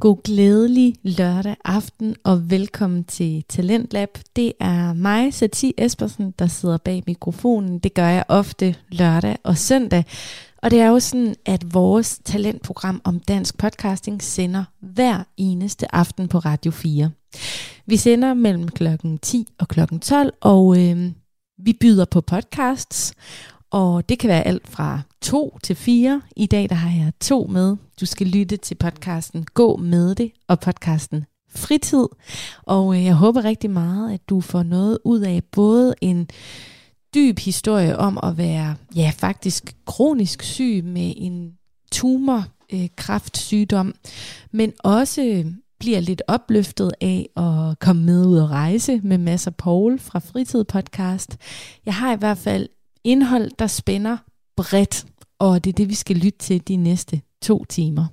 God glædelig lørdag aften og velkommen til Talentlab. Det er mig, Sati Espersen, der sidder bag mikrofonen. Det gør jeg ofte lørdag og søndag. Og det er jo sådan, at vores talentprogram om dansk podcasting sender hver eneste aften på Radio 4. Vi sender mellem klokken 10 og klokken 12, og øh, vi byder på podcasts. Og det kan være alt fra to til fire. I dag der har jeg to med. Du skal lytte til podcasten Gå med det og podcasten Fritid. Og øh, jeg håber rigtig meget, at du får noget ud af både en dyb historie om at være ja faktisk kronisk syg med en tumor, øh, men også øh, bliver lidt opløftet af at komme med ud og rejse med Masser Paul fra Fritid Podcast. Jeg har i hvert fald indhold, der spænder bredt, og det er det, vi skal lytte til de næste to timer.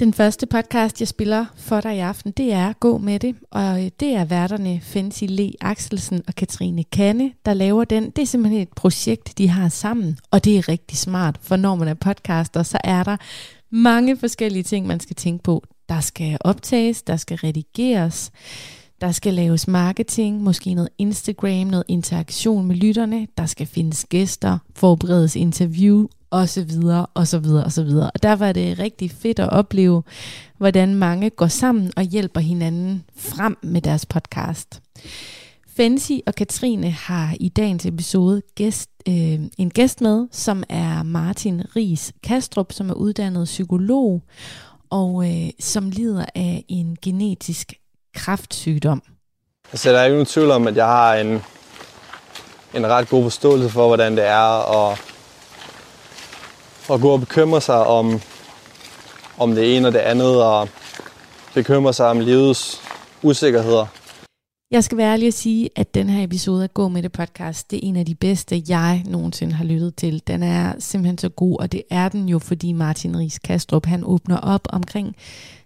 Den første podcast, jeg spiller for dig i aften, det er Gå med det, og øh, det er værterne Fancy Le Axelsen og Katrine Kanne, der laver den. Det er simpelthen et projekt, de har sammen, og det er rigtig smart, for når man er podcaster, så er der mange forskellige ting, man skal tænke på. Der skal optages, der skal redigeres, der skal laves marketing, måske noget Instagram, noget interaktion med lytterne. Der skal findes gæster, forberedes interview og så videre, og så videre, og så videre. Og derfor er det rigtig fedt at opleve, hvordan mange går sammen og hjælper hinanden frem med deres podcast. Fancy og Katrine har i dagens episode gæst, øh, en gæst med, som er Martin Ries Kastrup, som er uddannet psykolog, og øh, som lider af en genetisk kræftsygdom? Altså, der er ikke nogen tvivl om, at jeg har en, en ret god forståelse for, hvordan det er at, at gå og bekymre sig om, om det ene og det andet, og bekymre sig om livets usikkerheder. Jeg skal være ærlig og sige, at den her episode af Gå med det podcast, det er en af de bedste, jeg nogensinde har lyttet til. Den er simpelthen så god, og det er den jo, fordi Martin Ries Kastrup, han åbner op omkring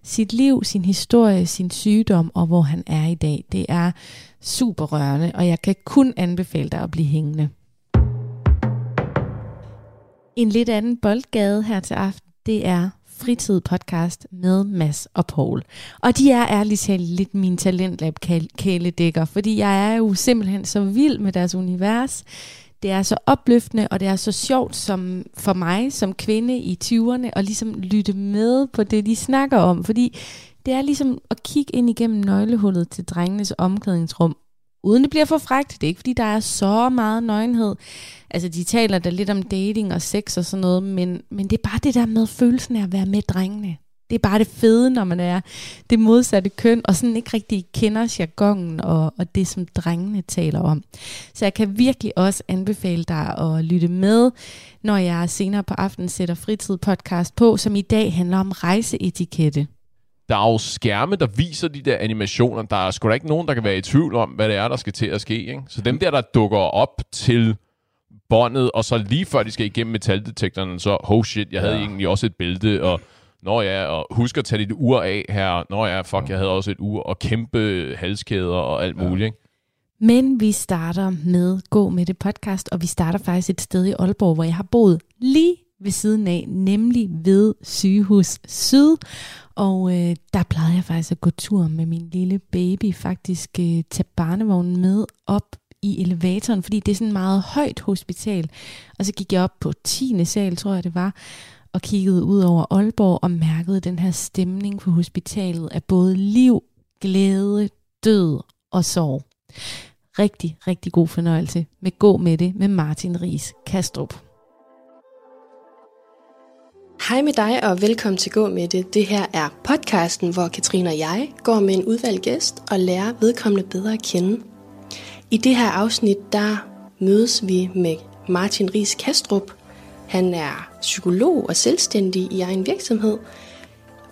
sit liv, sin historie, sin sygdom og hvor han er i dag. Det er super rørende, og jeg kan kun anbefale dig at blive hængende. En lidt anden boldgade her til aften, det er Fritid podcast med Mass og Paul. Og de er ærligt talt lidt min talentlab kæledækker, fordi jeg er jo simpelthen så vild med deres univers. Det er så opløftende, og det er så sjovt som for mig som kvinde i 20'erne at ligesom lytte med på det, de snakker om. Fordi det er ligesom at kigge ind igennem nøglehullet til drengenes omklædningsrum, uden det bliver for frægt. Det er ikke, fordi der er så meget nøgenhed. Altså, de taler da lidt om dating og sex og sådan noget, men, men det er bare det der med følelsen af at være med drengene. Det er bare det fede, når man er det modsatte køn, og sådan ikke rigtig kender jargonen og, og det, som drengene taler om. Så jeg kan virkelig også anbefale dig at lytte med, når jeg senere på aftenen sætter fritid podcast på, som i dag handler om rejseetikette. Der er jo skærme, der viser de der animationer. Der er sgu da ikke nogen, der kan være i tvivl om, hvad det er, der skal til at ske. Ikke? Så dem der, der dukker op til båndet, og så lige før de skal igennem metaldetektoren, så, oh shit, jeg havde ja. egentlig også et bælte, og Nå ja, og husk at tage dit ur af her. Nå ja, fuck, jeg havde også et ur, og kæmpe halskæder og alt muligt. Ikke? Men vi starter med Gå med det podcast, og vi starter faktisk et sted i Aalborg, hvor jeg har boet lige ved siden af, nemlig ved Sygehus Syd. Og øh, der plejede jeg faktisk at gå tur med min lille baby, faktisk øh, tage barnevognen med op i elevatoren, fordi det er sådan et meget højt hospital. Og så gik jeg op på 10. sal, tror jeg det var, og kiggede ud over Aalborg og mærkede den her stemning på hospitalet af både liv, glæde, død og sorg. Rigtig, rigtig god fornøjelse med Gå med det med Martin Ries Kastrup. Hej med dig og velkommen til Gå med det. Det her er podcasten, hvor Katrine og jeg går med en udvalgt gæst og lærer vedkommende bedre at kende. I det her afsnit, der mødes vi med Martin Ries Kastrup, han er psykolog og selvstændig i egen virksomhed,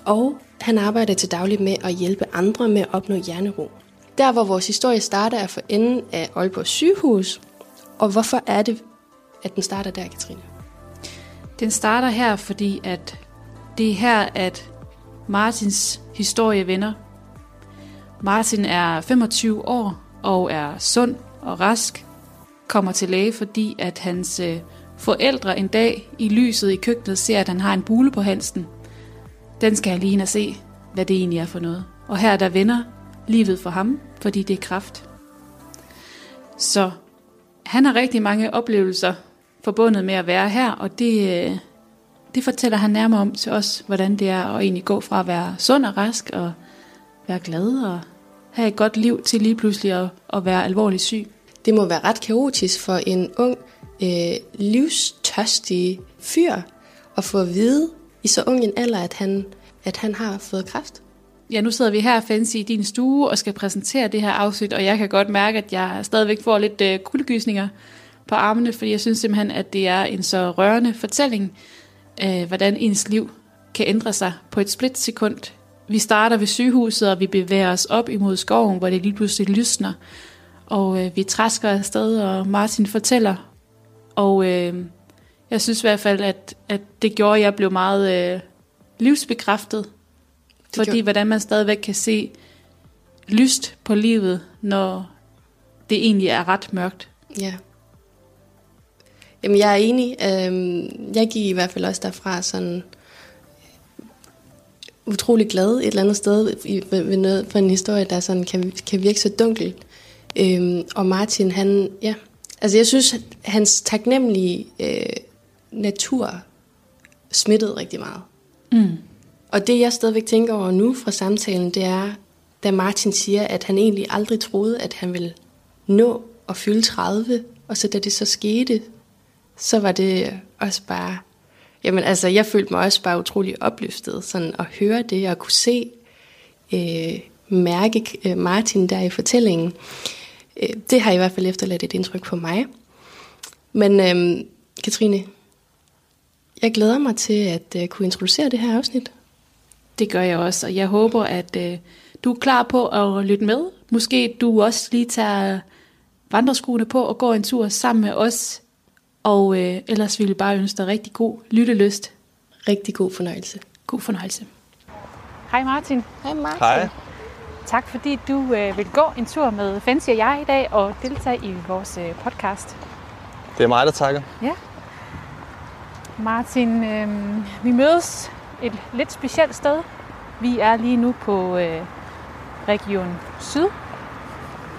og han arbejder til daglig med at hjælpe andre med at opnå hjernero. Der, hvor vores historie starter, er for enden af Aalborg sygehus. Og hvorfor er det, at den starter der, Katrine? Den starter her, fordi at det er her, at Martins historie vender. Martin er 25 år og er sund og rask, kommer til læge, fordi at hans øh, forældre en dag i lyset i køkkenet ser, at han har en bule på halsen. Den skal han lige ind og se, hvad det egentlig er for noget. Og her der vender livet for ham, fordi det er kraft. Så han har rigtig mange oplevelser forbundet med at være her, og det, øh, det fortæller han nærmere om til os, hvordan det er at egentlig gå fra at være sund og rask og være glad og have et godt liv til lige pludselig at, at være alvorligt syg. Det må være ret kaotisk for en ung, øh, livstørstig fyr at få at vide i så ung en alder, at han, at han har fået kræft. Ja, nu sidder vi her, Fancy, i din stue og skal præsentere det her afsnit, og jeg kan godt mærke, at jeg stadigvæk får lidt øh, kuldegysninger på armene, fordi jeg synes simpelthen, at det er en så rørende fortælling, øh, hvordan ens liv kan ændre sig på et splitsekund. Vi starter ved sygehuset, og vi bevæger os op imod skoven, hvor det lige pludselig lysner. Og øh, vi træsker afsted, og Martin fortæller. Og øh, jeg synes i hvert fald, at, at det gjorde, at jeg blev meget øh, livsbekræftet. Det fordi gjorde- hvordan man stadigvæk kan se lyst på livet, når det egentlig er ret mørkt. Ja. Jamen, jeg er enig. Øhm, jeg gik i hvert fald også derfra sådan utrolig glad et eller andet sted ved, noget, for en historie, der sådan kan, kan virke så dunkel. Øhm, og Martin, han, ja, altså jeg synes, hans taknemmelige øh, natur smittede rigtig meget. Mm. Og det, jeg stadigvæk tænker over nu fra samtalen, det er, da Martin siger, at han egentlig aldrig troede, at han ville nå at fylde 30, og så da det så skete, så var det også bare... Jamen altså, jeg følte mig også bare utrolig opløftet, sådan at høre det, og kunne se, øh, mærke øh, Martin der i fortællingen. Øh, det har i hvert fald efterladt et indtryk på mig. Men øh, Katrine, jeg glæder mig til at øh, kunne introducere det her afsnit. Det gør jeg også, og jeg håber, at øh, du er klar på at lytte med. Måske du også lige tager vandreskoene på og går en tur sammen med os. Og øh, ellers vil jeg bare ønske dig rigtig god lyttelyst. Rigtig god fornøjelse. God fornøjelse. Hej Martin. Hej Martin. Hej. Tak fordi du øh, vil gå en tur med Fancy og jeg i dag og deltage i vores øh, podcast. Det er mig, der takker. Martin, øh, vi mødes et lidt specielt sted. Vi er lige nu på øh, Region Syd.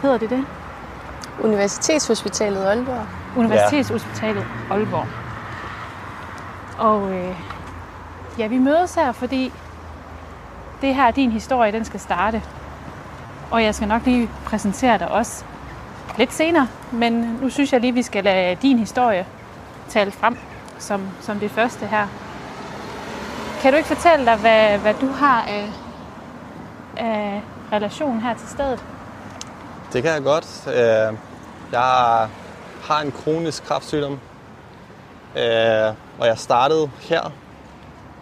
Hedder det det? Universitetshospitalet Aalborg. Universitetshospitalet Aalborg. Og øh, ja, vi mødes her, fordi det her, din historie, den skal starte. Og jeg skal nok lige præsentere dig også lidt senere, men nu synes jeg lige, vi skal lade din historie tale frem som, som det første her. Kan du ikke fortælle dig, hvad, hvad du har af, af relation her til stedet? Det kan jeg godt. Øh, Jeg har en kronisk kræftsygdom, øh, og jeg startede her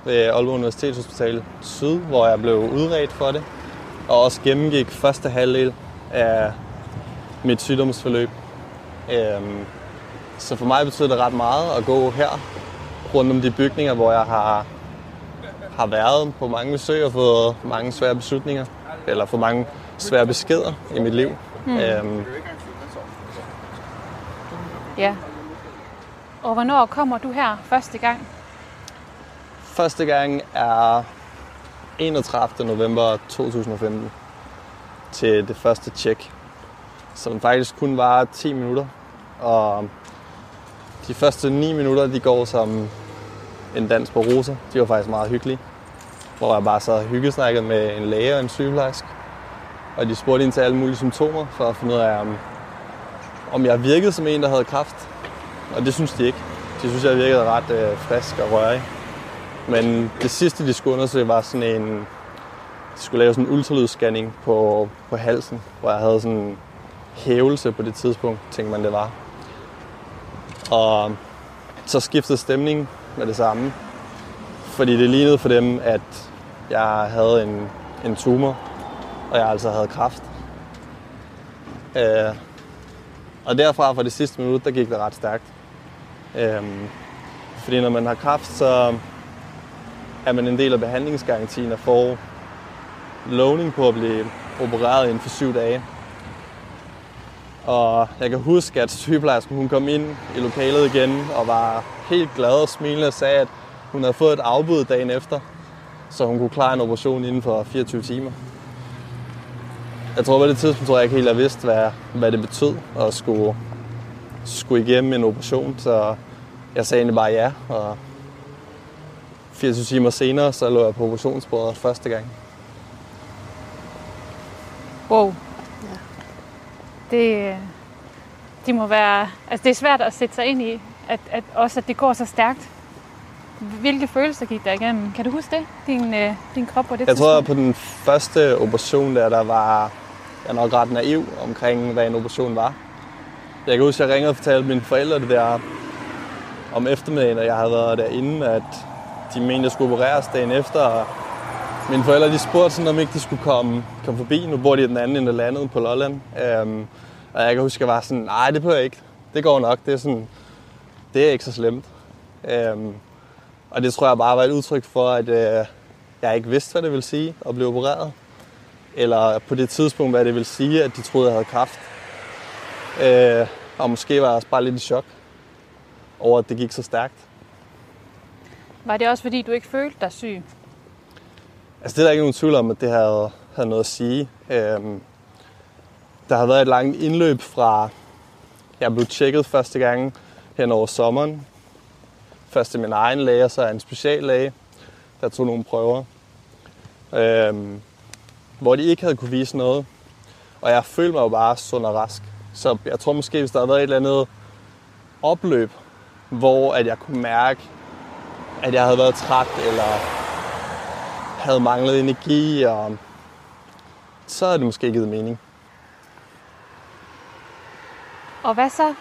ved Aalborg Universitetshospital Syd, hvor jeg blev udredt for det, og også gennemgik første halvdel af mit sygdomsforløb. Øhm, Så for mig betyder det ret meget at gå her rundt om de bygninger, hvor jeg har, har været på mange besøg og fået mange svære beslutninger, eller fået mange svære beskeder i mit liv. Mm. Øhm, Ja. Og hvornår kommer du her første gang? Første gang er 31. november 2015 til det første tjek, som faktisk kun var 10 minutter. Og de første 9 minutter, de går som en dans på roser. De var faktisk meget hyggelige. Hvor jeg bare sad og hyggesnakkede med en læge og en sygeplejerske. Og de spurgte ind til alle mulige symptomer for at finde ud af, om, om jeg virkede som en, der havde kraft. Og det synes de ikke. De synes, jeg virkede ret øh, frisk og rørig. Men det sidste, de skulle undersøge, var sådan en... De skulle lave sådan en ultralydsscanning på, på halsen, hvor jeg havde sådan en hævelse på det tidspunkt, tænkte man, det var. Og så skiftede stemningen med det samme. Fordi det lignede for dem, at jeg havde en, en tumor, og jeg altså havde kræft. Øh, og derfra fra det sidste minut, der gik det ret stærkt. Øhm, fordi når man har kraft, så er man en del af behandlingsgarantien og får lovning på at blive opereret inden for syv dage. Og jeg kan huske, at sygeplejersken hun kom ind i lokalet igen og var helt glad og smilende og sagde, at hun havde fået et afbud dagen efter, så hun kunne klare en operation inden for 24 timer. Jeg tror på det tidspunkt, tror jeg ikke helt, jeg vidste, hvad, hvad det betød at skulle, skulle igennem en operation. Så jeg sagde egentlig bare ja, og 24 timer senere, så lå jeg på operationsbordet første gang. Wow. Ja. Det, det må være... Altså, det er svært at sætte sig ind i, at, at også at det går så stærkt. Hvilke følelser gik der igennem? Kan du huske det? Din, øh, din krop på det Jeg tror, at på den første operation der, der var jeg nok ret naiv omkring, hvad en operation var. Jeg kan huske, at jeg ringede og fortalte mine forældre det der om eftermiddagen, og jeg havde været derinde, at de mente, at jeg skulle opereres dagen efter. Og mine forældre de spurgte sådan, om ikke de skulle komme, komme forbi. Nu bor de i den anden ende af landet på Lolland. Øhm, og jeg kan huske, at jeg var sådan, nej, det behøver jeg ikke. Det går nok. Det er, sådan, det er ikke så slemt. Øhm, og det tror jeg bare var et udtryk for, at øh, jeg ikke vidste, hvad det ville sige at blive opereret. Eller på det tidspunkt, hvad det ville sige, at de troede, jeg havde kræft. Uh, og måske var jeg også bare lidt i chok over, at det gik så stærkt. Var det også, fordi du ikke følte dig syg? Altså, det er der ikke nogen tvivl om, at det havde, havde noget at sige. Øhm, der har været et langt indløb fra, jeg blev tjekket første gang hen over sommeren. Først til min egen læge, og så en speciallæge, der tog nogle prøver. Øhm, hvor de ikke havde kunne vise noget. Og jeg følte mig jo bare sund og rask. Så jeg tror måske, hvis der havde været et eller andet opløb, hvor at jeg kunne mærke, at jeg havde været træt, eller havde manglet energi, og så havde det måske givet mening. Og hvad så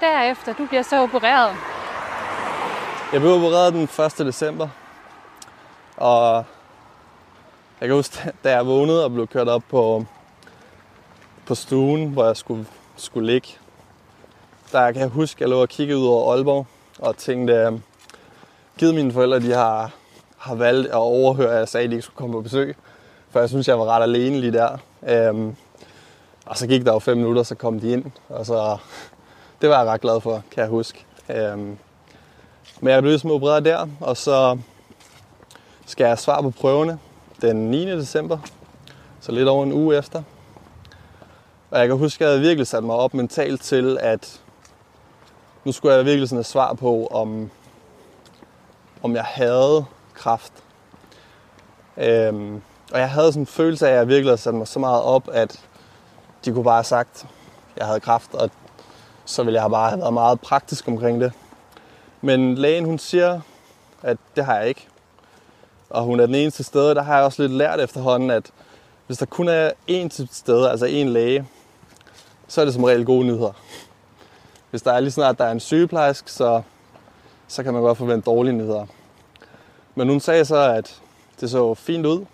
derefter? Du bliver så opereret. Jeg blev opereret den 1. december, og jeg kan huske, da jeg vågnede og blev kørt op på, på stuen, hvor jeg skulle, skulle ligge, der kan jeg huske, at jeg lå og kiggede ud over Aalborg og tænkte, øhm, givet mine forældre, de har, har valgt at overhøre, at jeg sagde, at de ikke skulle komme på besøg. For jeg synes, jeg var ret alene lige der. Øhm, og så gik der jo fem minutter, så kom de ind. Og så, det var jeg ret glad for, kan jeg huske. Øhm, men jeg blev ligesom opereret der, og så skal jeg svare på prøverne den 9. december. Så lidt over en uge efter. Og jeg kan huske, at jeg havde virkelig sat mig op mentalt til, at nu skulle jeg virkelig sådan have svar på, om, om jeg havde kraft. Øhm, og jeg havde sådan en følelse af, at jeg virkelig havde sat mig så meget op, at de kunne bare have sagt, at jeg havde kraft, og så ville jeg bare have været meget praktisk omkring det. Men lægen hun siger, at det har jeg ikke. Og hun er den eneste sted, der har jeg også lidt lært efterhånden, at hvis der kun er én sted, altså én læge, så er det som regel gode nyheder. Hvis der er lige snart, der er en sygeplejersk, så, så kan man godt forvente dårlige nyheder. Men hun sagde så, at det så fint ud,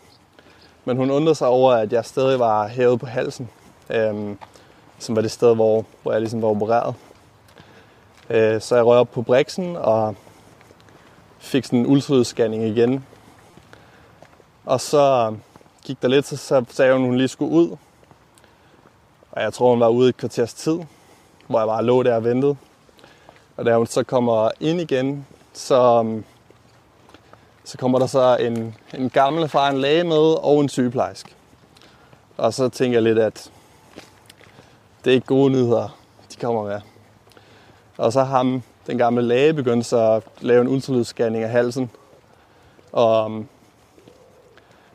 men hun undrede sig over, at jeg stadig var hævet på halsen, øhm, som var det sted, hvor, hvor jeg ligesom var opereret. Øh, så jeg røg op på briksen og fik sådan en ultralydsscanning igen. Og så gik der lidt, så sagde hun, at hun lige skulle ud. Og jeg tror, hun var ude i et kvarters tid, hvor jeg bare lå der og ventede. Og da hun så kommer ind igen, så, um, så kommer der så en, en gammel far, en læge med og en sygeplejerske. Og så tænker jeg lidt, at det er ikke gode nyheder, de kommer med. Og så ham, den gamle læge, begyndte så at lave en ultralydsscanning af halsen. Og um,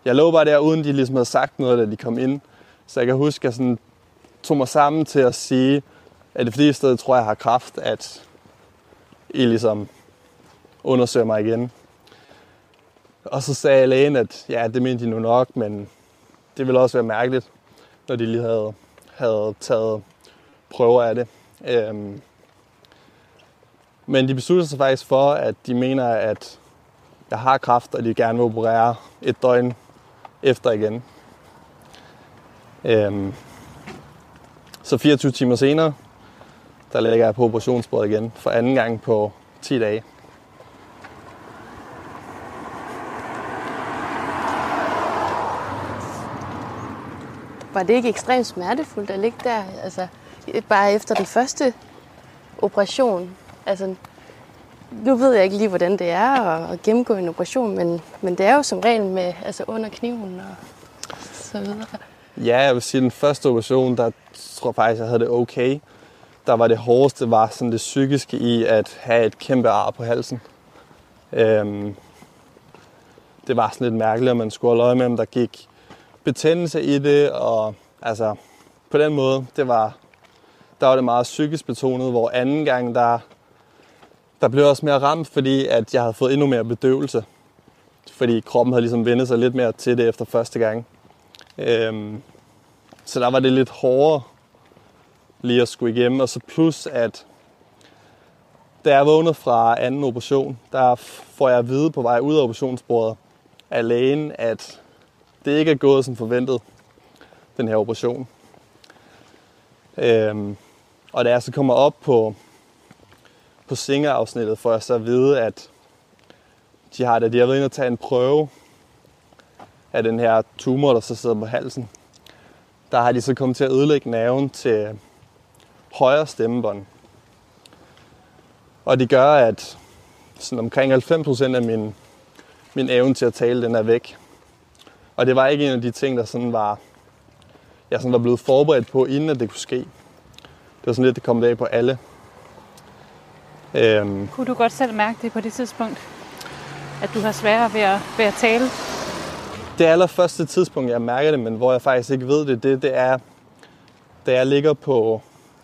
jeg lå bare der, uden de ligesom havde sagt noget, da de kom ind. Så jeg kan huske, at jeg sådan tog mig sammen til at sige, at det fordi i stedet tror, jeg har kraft, at I ligesom undersøger mig igen. Og så sagde lægen, at ja, det mente de nu nok, men det ville også være mærkeligt, når de lige havde, havde taget prøver af det. Øhm, men de besluttede sig faktisk for, at de mener, at jeg har kraft, og de gerne vil operere et døgn efter igen. Øhm, så 24 timer senere, der ligger jeg på operationsbordet igen for anden gang på 10 dage. Var det ikke ekstremt smertefuldt at ligge der? Altså, bare efter den første operation. Altså, nu ved jeg ikke lige, hvordan det er at, at gennemgå en operation, men, men det er jo som regel med altså under kniven og så videre. Ja, jeg vil sige, den første operation, der tror jeg faktisk, jeg havde det okay. Der var det hårdeste, var sådan det psykiske i at have et kæmpe ar på halsen. Øhm, det var sådan lidt mærkeligt, at man skulle holde øje med, om der gik betændelse i det, og altså på den måde, det var, der var det meget psykisk betonet, hvor anden gang, der, der blev jeg også mere ramt, fordi at jeg havde fået endnu mere bedøvelse. Fordi kroppen havde ligesom vendt sig lidt mere til det efter første gang. Øhm, så der var det lidt hårdere lige at skulle igennem. Og så plus, at da jeg vågnede fra anden operation, der får jeg at vide på vej ud af operationsbordet af lægen, at det ikke er gået som forventet, den her operation. Øhm, og da jeg så kommer op på, på sengeafsnittet, får jeg så at vide, at de har, det. de har været inde og tage en prøve af den her tumor, der så sidder på halsen, der har de så kommet til at ødelægge nerven til højre stemmebånd. Og det gør, at sådan omkring 90% af min, min evne til at tale, den er væk. Og det var ikke en af de ting, der sådan var, jeg sådan var blevet forberedt på, inden at det kunne ske. Det var sådan lidt, det kom af på alle. Øhm, Kunne du godt selv mærke det på det tidspunkt? At du har sværere ved at, ved at tale? det allerførste tidspunkt, jeg mærker det, men hvor jeg faktisk ikke ved det, det, det er, da jeg ligger på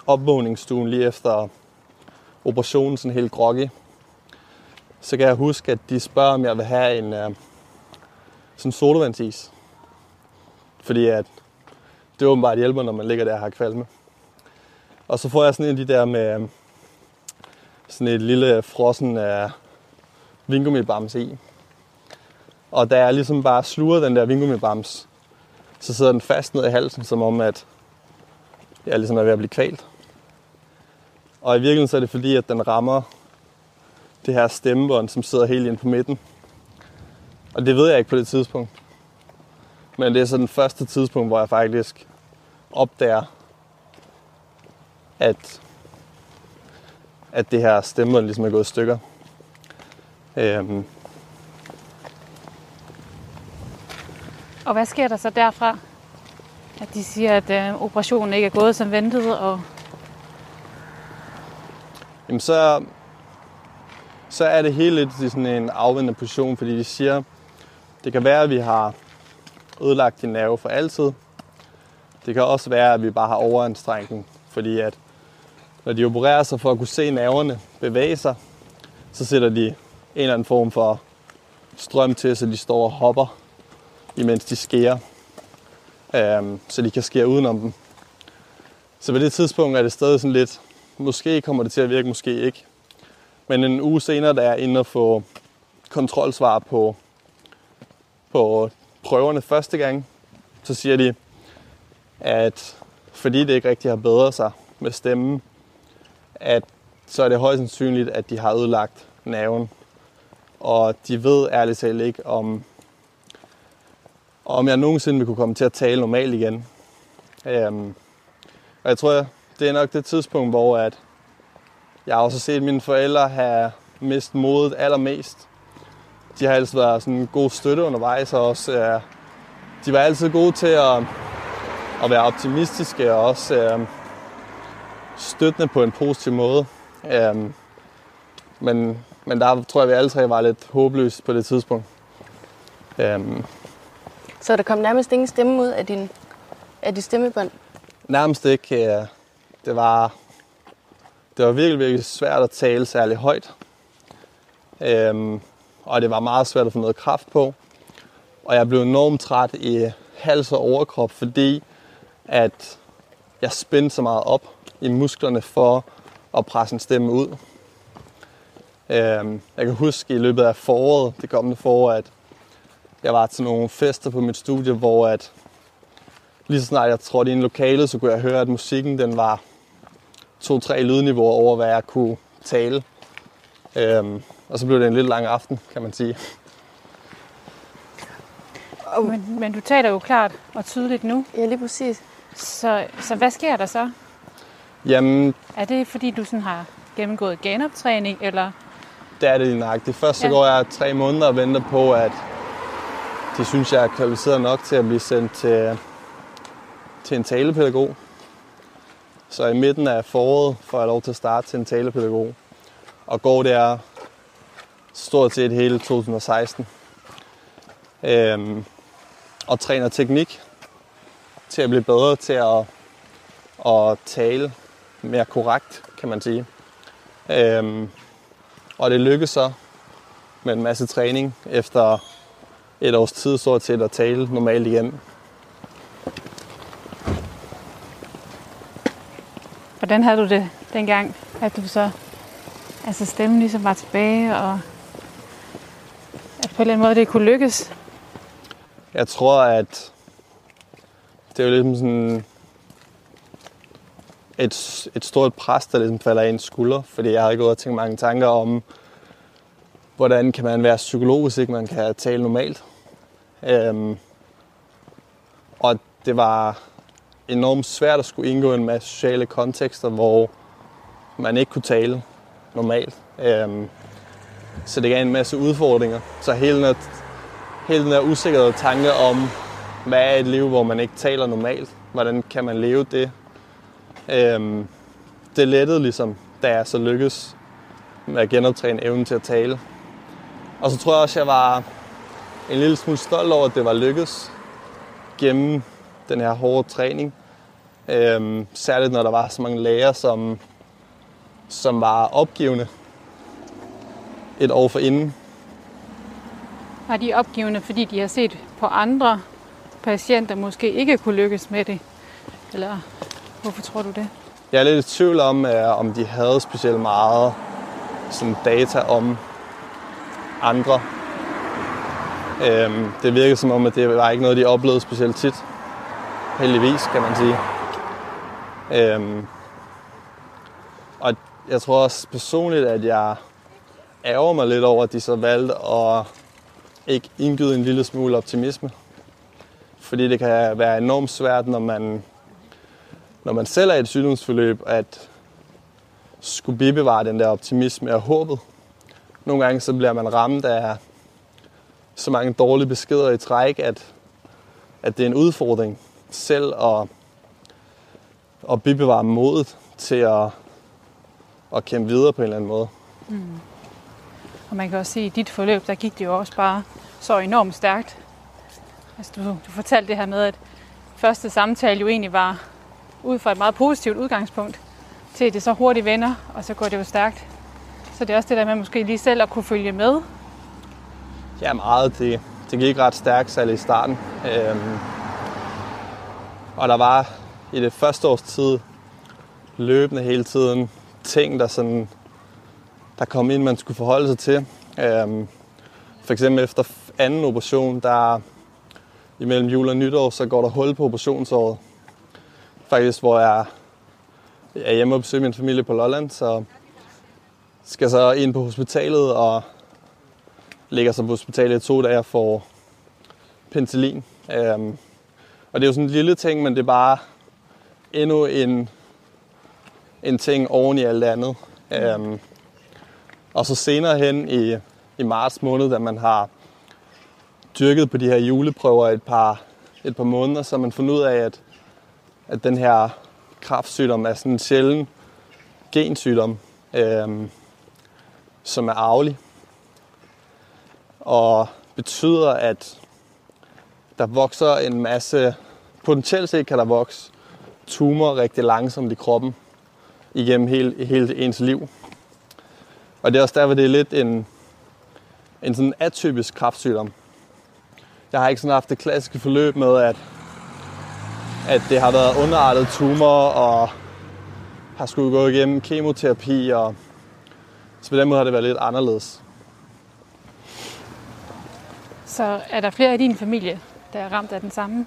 opvågningsstuen lige efter operationen, sådan helt groggy, så kan jeg huske, at de spørger, om jeg vil have en uh, sådan sodavandsis. Fordi at det åbenbart hjælper, når man ligger der og har kvalme. Og så får jeg sådan en af de der med øh, sådan et lille frossen af uh, vingummibams i. Og da jeg ligesom bare sluger den der vingummibams, så sidder den fast ned i halsen, som om at jeg ligesom er ved at blive kvalt. Og i virkeligheden så er det fordi, at den rammer det her stemmebånd, som sidder helt ind på midten. Og det ved jeg ikke på det tidspunkt. Men det er så den første tidspunkt, hvor jeg faktisk opdager, at, at det her stemmebånd ligesom er gået i stykker. Øhm, Og hvad sker der så derfra? At de siger, at øh, operationen ikke er gået som ventet, og jamen så, så er det helt lidt i sådan en afvendende position, fordi de siger, det kan være, at vi har ødelagt din nerve for altid. Det kan også være, at vi bare har overanstrengt fordi at når de opererer sig for at kunne se nerverne bevæge sig, så sætter de en eller anden form for strøm til, så de står og hopper, imens de skærer, øhm, så de kan skære udenom dem. Så på det tidspunkt er det stadig sådan lidt, måske kommer det til at virke, måske ikke. Men en uge senere, der jeg er inde og få kontrolsvar på, på prøverne første gang, så siger de, at fordi det ikke rigtig har bedret sig med stemmen, at så er det højst sandsynligt, at de har ødelagt nerven. Og de ved ærligt talt ikke, om, om jeg nogensinde vil kunne komme til at tale normalt igen. Øhm, og jeg tror, det er nok det tidspunkt, hvor at jeg har også set mine forældre have mistet modet allermest. De har altid været sådan en god støtte undervejs, og også, øh, de var altid gode til at, at være optimistiske og også øh, støttende på en positiv måde. Øh, men, men der tror jeg, vi alle tre var lidt håbløse på det tidspunkt. Øh, Så der kom nærmest ingen stemme ud af din, af dit stemmebånd. nærmest ikke. øh, Det var, det var virkelig, virkelig svært at tale særlig højt. Øhm, og det var meget svært at få noget kraft på. Og jeg blev enormt træt i hals og overkrop, fordi at jeg spændte så meget op i musklerne for at presse en stemme ud. Øhm, jeg kan huske i løbet af foråret, det kommende forår, at jeg var til nogle fester på mit studie, hvor at lige så snart jeg trådte ind i lokalet, så kunne jeg høre, at musikken den var to-tre lydniveauer over, hvad jeg kunne tale. Øhm, og så blev det en lidt lang aften, kan man sige. men, men du taler jo klart og tydeligt nu. Ja, lige præcis. Så, så hvad sker der så? Jamen, Er det fordi, du sådan har gennemgået genoptræning, eller Det er det lige nøjagtigt. Først så Ja. går jeg tre måneder og venter på, at de synes, jeg er kvalificeret nok til at blive sendt til, til en talepædagog. Så i midten af foråret får jeg lov til at starte til en talepædagog. Og går der stort set hele 2016. Øhm, og træner teknik til at blive bedre til at, at tale mere korrekt, kan man sige. Øhm, og det lykkedes så med en masse træning efter et års tid stort set at tale normalt igen. Hvordan havde du det dengang, at du så, altså stemmen ligesom var tilbage, og at på en eller anden måde det kunne lykkes? Jeg tror, at det er jo ligesom sådan et, et stort pres, der ligesom falder af en skulder, fordi jeg havde gået og tænkt mange tanker om, hvordan kan man være psykolog, hvis ikke man kan tale normalt. Øhm, og det var enormt svært at skulle indgå i en masse sociale kontekster, hvor man ikke kunne tale normalt. Øhm, så det gav en masse udfordringer. Så hele den her, hele den her usikkerhed tanke om, hvad er et liv, hvor man ikke taler normalt? Hvordan kan man leve det? Øhm, det lettede ligesom, da jeg så lykkedes med at genoptræne evnen til at tale. Og så tror jeg også, jeg var en lille smule stolt over, at det var lykkedes gennem den her hårde træning. Øhm, særligt når der var så mange læger, som, som var opgivende et år for inden. Var de opgivende, fordi de har set på andre patienter måske ikke kunne lykkes med det? Eller hvorfor tror du det? Jeg er lidt i tvivl om, øh, om de havde specielt meget sådan data om andre. Øhm, det virkede som om, at det var ikke noget, de oplevede specielt tit. Heldigvis, kan man sige. Øhm, og jeg tror også personligt, at jeg ærger mig lidt over, at de så valgte at ikke indgyde en lille smule optimisme. Fordi det kan være enormt svært, når man når man selv er i et sygdomsforløb, at skulle bibevare den der optimisme og håbet. Nogle gange så bliver man ramt af så mange dårlige beskeder i træk, at, at det er en udfordring selv at, at bibevare modet til at, at kæmpe videre på en eller anden måde. Mm. Og man kan også se, at i dit forløb, der gik det jo også bare så enormt stærkt. Altså, du, du fortalte det her med, at første samtale jo egentlig var ud fra et meget positivt udgangspunkt, til at det så hurtigt vender, og så går det jo stærkt. Så det er også det der med måske lige selv at kunne følge med. Ja, meget. Det, det gik ret stærkt, særligt i starten. Øhm, og der var i det første års tid løbende hele tiden ting, der, sådan, der kom ind, man skulle forholde sig til. Øhm, for eksempel efter anden operation, der imellem jul og nytår, så går der hul på operationsåret. Faktisk, hvor jeg er hjemme og besøger min familie på Lolland, så skal så ind på hospitalet og ligger så på hospitalet i to dage og får penicillin. Øhm, og det er jo sådan en lille ting, men det er bare endnu en, en ting oven i alt andet. Øhm, og så senere hen i, i marts måned, da man har dyrket på de her juleprøver et par, et par måneder, så har man fundet ud af, at, at den her kraftsygdom er sådan en sjælden gensygdom, øh, som er arvelig og betyder, at der vokser en masse, potentielt set kan der vokse tumor rigtig langsomt i kroppen igennem hele, hele ens liv. Og det er også derfor, det er lidt en, en sådan atypisk kraftsygdom. Jeg har ikke sådan haft det klassiske forløb med, at, at det har været underartet tumor og har skulle gå igennem kemoterapi. Og, så på den måde har det været lidt anderledes. Så er der flere i din familie, der er ramt af den samme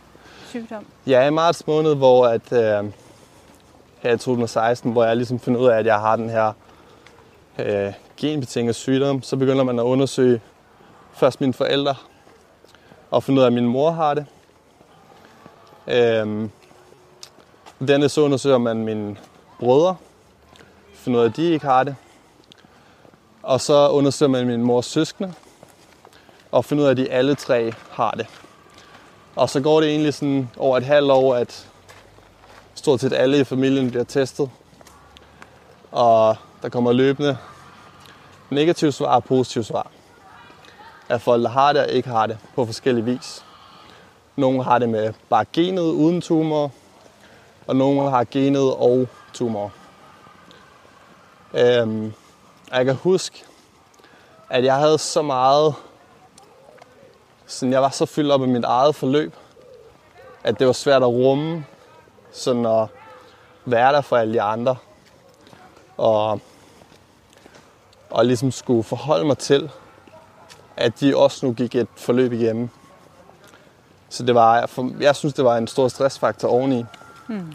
sygdom? Ja, i marts måned, hvor at, øh, her i 2016, hvor jeg ligesom finder ud af, at jeg har den her øh, genbetinget sygdom, så begynder man at undersøge først mine forældre, og finde ud af, at min mor har det. Øhm, dernæst så undersøger man mine brødre, for ud af, at de ikke har det. Og så undersøger man min mors søskende, og finder ud af, at de alle tre har det. Og så går det egentlig sådan over et halvt år, at stort set alle i familien bliver testet. Og der kommer løbende negative svar og positive svar. At folk, der har det og ikke har det på forskellige vis. Nogle har det med bare genet uden tumor, og nogle har genet og tumor. Øhm, jeg kan huske, at jeg havde så meget, sådan jeg var så fyldt op i mit eget forløb, at det var svært at rumme, sådan at være der for alle de andre. Og, og ligesom skulle forholde mig til, at de også nu gik et forløb igennem. Så det var, for, jeg synes, det var en stor stressfaktor oveni. Hmm.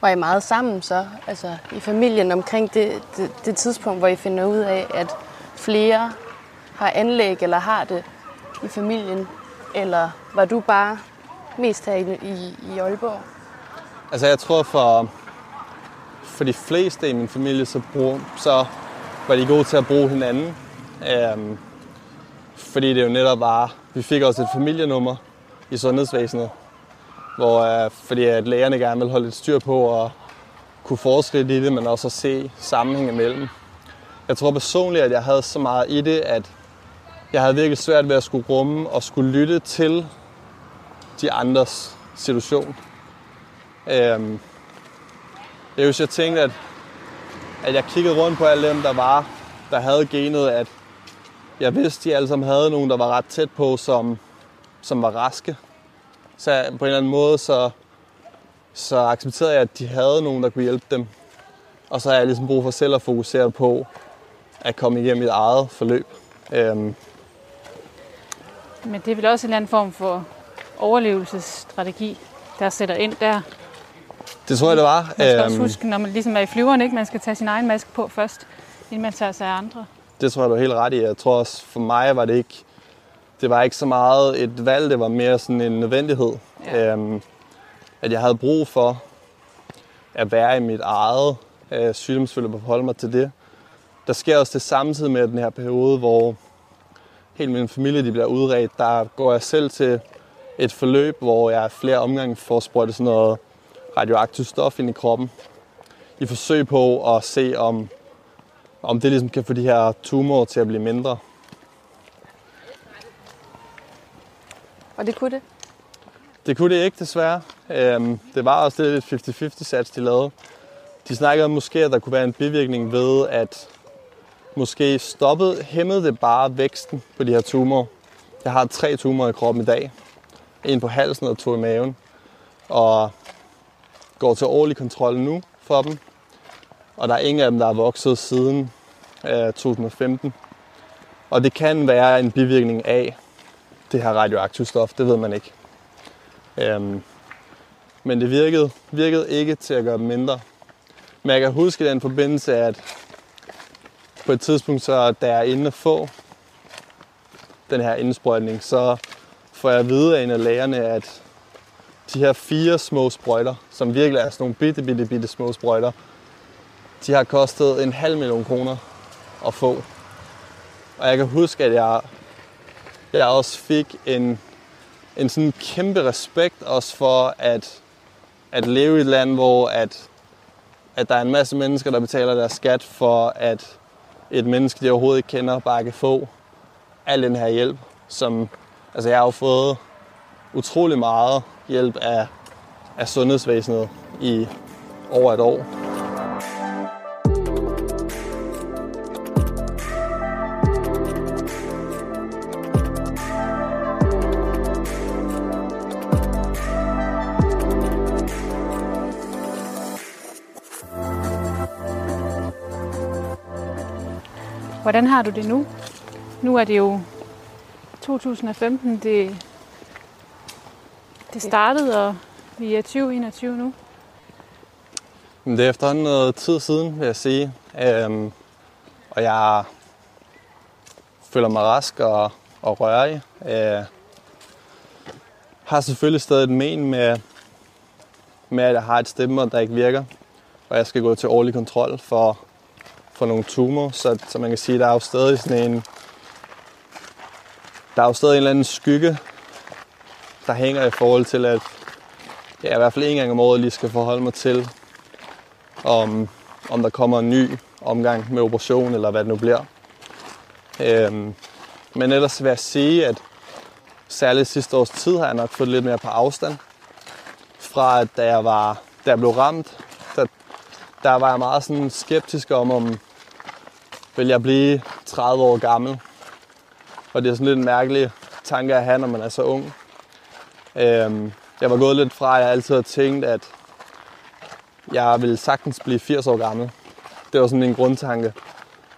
Var I meget sammen så, altså i familien omkring det, det, det tidspunkt, hvor I finder ud af, at flere har anlæg eller har det i familien? Eller var du bare mest her i, i, i Aalborg? Altså jeg tror for, for de fleste i min familie, så, brug, så var de gode til at bruge hinanden. Øhm, fordi det jo netop var, vi fik også et familienummer i sundhedsvæsenet, hvor, øh, fordi at lægerne gerne ville holde lidt styr på og kunne forske lidt i det, men også at se sammenhæng imellem. Jeg tror personligt, at jeg havde så meget i det, at jeg havde virkelig svært ved at skulle rumme og skulle lytte til de andres situation. Øhm, jeg husker, jeg tænkte, at, at jeg kiggede rundt på alle dem, der var, der havde genet, at jeg vidste, at de alle sammen havde nogen, der var ret tæt på, som, som var raske. Så på en eller anden måde, så, så accepterede jeg, at de havde nogen, der kunne hjælpe dem. Og så har jeg ligesom brug for selv at fokusere på at komme igennem mit eget forløb. Øhm. Men det er vel også en eller anden form for overlevelsesstrategi, der sætter ind der. Det tror jeg, det var. Man skal øhm. også huske, når man ligesom er i flyveren, ikke? man skal tage sin egen maske på først, inden man tager sig af andre. Det tror jeg, du er helt ret i. Jeg tror også, for mig var det ikke, det var ikke så meget et valg, det var mere sådan en nødvendighed. Ja. Øhm, at jeg havde brug for at være i mit eget øh, sygdomsforløb og forholde mig til det. Der sker også det samtidig med den her periode, hvor hele min familie de bliver udredt. Der går jeg selv til et forløb, hvor jeg flere omgange får sprøjtet sådan noget radioaktivt stof ind i kroppen. I forsøg på at se, om, om det ligesom kan få de her tumorer til at blive mindre. Og det kunne det? Det kunne det ikke, desværre. Øhm, det var også lidt 50-50 sats, de lavede. De snakkede måske, at der kunne være en bivirkning ved, at måske stoppede, hæmmede det bare væksten på de her tumorer. Jeg har tre tumorer i kroppen i dag. En på halsen og to i maven. Og går til årlig kontrol nu for dem. Og der er ingen af dem, der er vokset siden øh, 2015. Og det kan være en bivirkning af det her radioaktive stof, det ved man ikke. Øhm, men det virkede, virkede ikke til at gøre dem mindre. Men jeg kan huske den forbindelse, at på et tidspunkt, så da jeg er inde at få den her indsprøjtning, så får jeg at vide af en af lægerne, at de her fire små sprøjter, som virkelig er sådan nogle bitte, bitte, bitte små sprøjter, de har kostet en halv million kroner at få. Og jeg kan huske, at jeg, jeg også fik en, en sådan kæmpe respekt også for at, at leve i et land, hvor at, at der er en masse mennesker, der betaler deres skat for, at et menneske, de overhovedet ikke kender, bare kan få al den her hjælp. Som, altså jeg har jo fået utrolig meget hjælp af, af sundhedsvæsenet i over et år. Hvordan har du det nu? Nu er det jo 2015, det, det startede, og vi er 2021 nu. Det er efterhånden noget tid siden, vil jeg sige. Øhm, og jeg føler mig rask og, og rørig. Øh, har selvfølgelig stadig et men med, med, at jeg har et stemme, der ikke virker. Og jeg skal gå til årlig kontrol for for nogle tumor, så, så man kan sige, der er jo stadig sådan en, der er jo stadig en eller anden skygge, der hænger i forhold til, at jeg i hvert fald en gang om året lige skal forholde mig til, om, om der kommer en ny omgang med operation, eller hvad det nu bliver. Øhm, men ellers vil jeg sige, at særligt sidste års tid har jeg nok fået lidt mere på afstand. Fra at da jeg, var, da jeg blev ramt, der, der var jeg meget sådan skeptisk om, om vil jeg blive 30 år gammel. Og det er sådan lidt en mærkelig tanke at have, når man er så ung. Øhm, jeg var gået lidt fra, at jeg altid har tænkt, at jeg ville sagtens blive 80 år gammel. Det var sådan en grundtanke.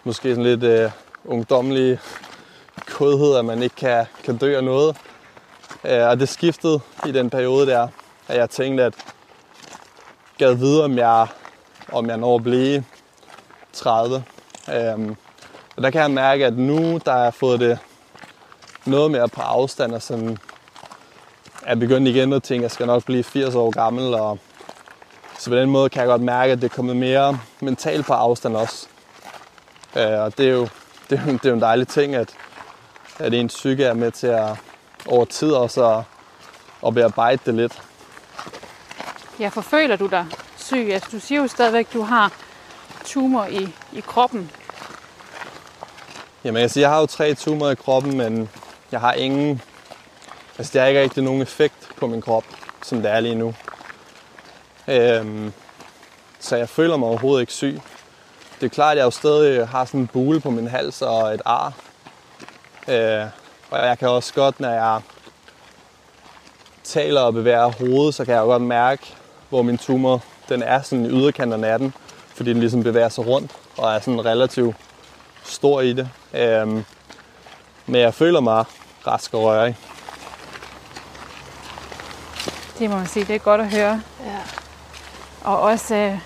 Måske sådan lidt øh, ungdommelig kodhed, at man ikke kan, kan dø af noget. Øh, og det skiftede i den periode der, at jeg tænkte, at jeg gad videre, om jeg, om jeg når at blive 30. Øhm, og der kan jeg mærke, at nu der har fået det noget mere på afstand, og sådan er begyndt igen at tænke, at jeg skal nok blive 80 år gammel, og så på den måde kan jeg godt mærke, at det er kommet mere mentalt på afstand også. Øh, og det er jo, det er jo, det er jo en dejlig ting, at, at ens psyke er med til at over tid også at, at bearbejde det lidt. Ja, forføler du dig syg? Altså, du siger jo stadigvæk, at du har tumor i, i kroppen. Jamen jeg siger, jeg har jo tre tumorer i kroppen, men jeg har ingen... Altså det er ikke rigtig nogen effekt på min krop, som det er lige nu. Øhm, så jeg føler mig overhovedet ikke syg. Det er klart, at jeg jo stadig har sådan en bule på min hals og et ar. Øh, og jeg kan også godt, når jeg taler og bevæger hovedet, så kan jeg jo godt mærke, hvor min tumor den er sådan i yderkanterne af den, fordi den ligesom bevæger sig rundt og er sådan relativt stor i det. Øhm, men jeg føler mig rask og rørig. Det må man sige, det er godt at høre. Ja. Og også, øh,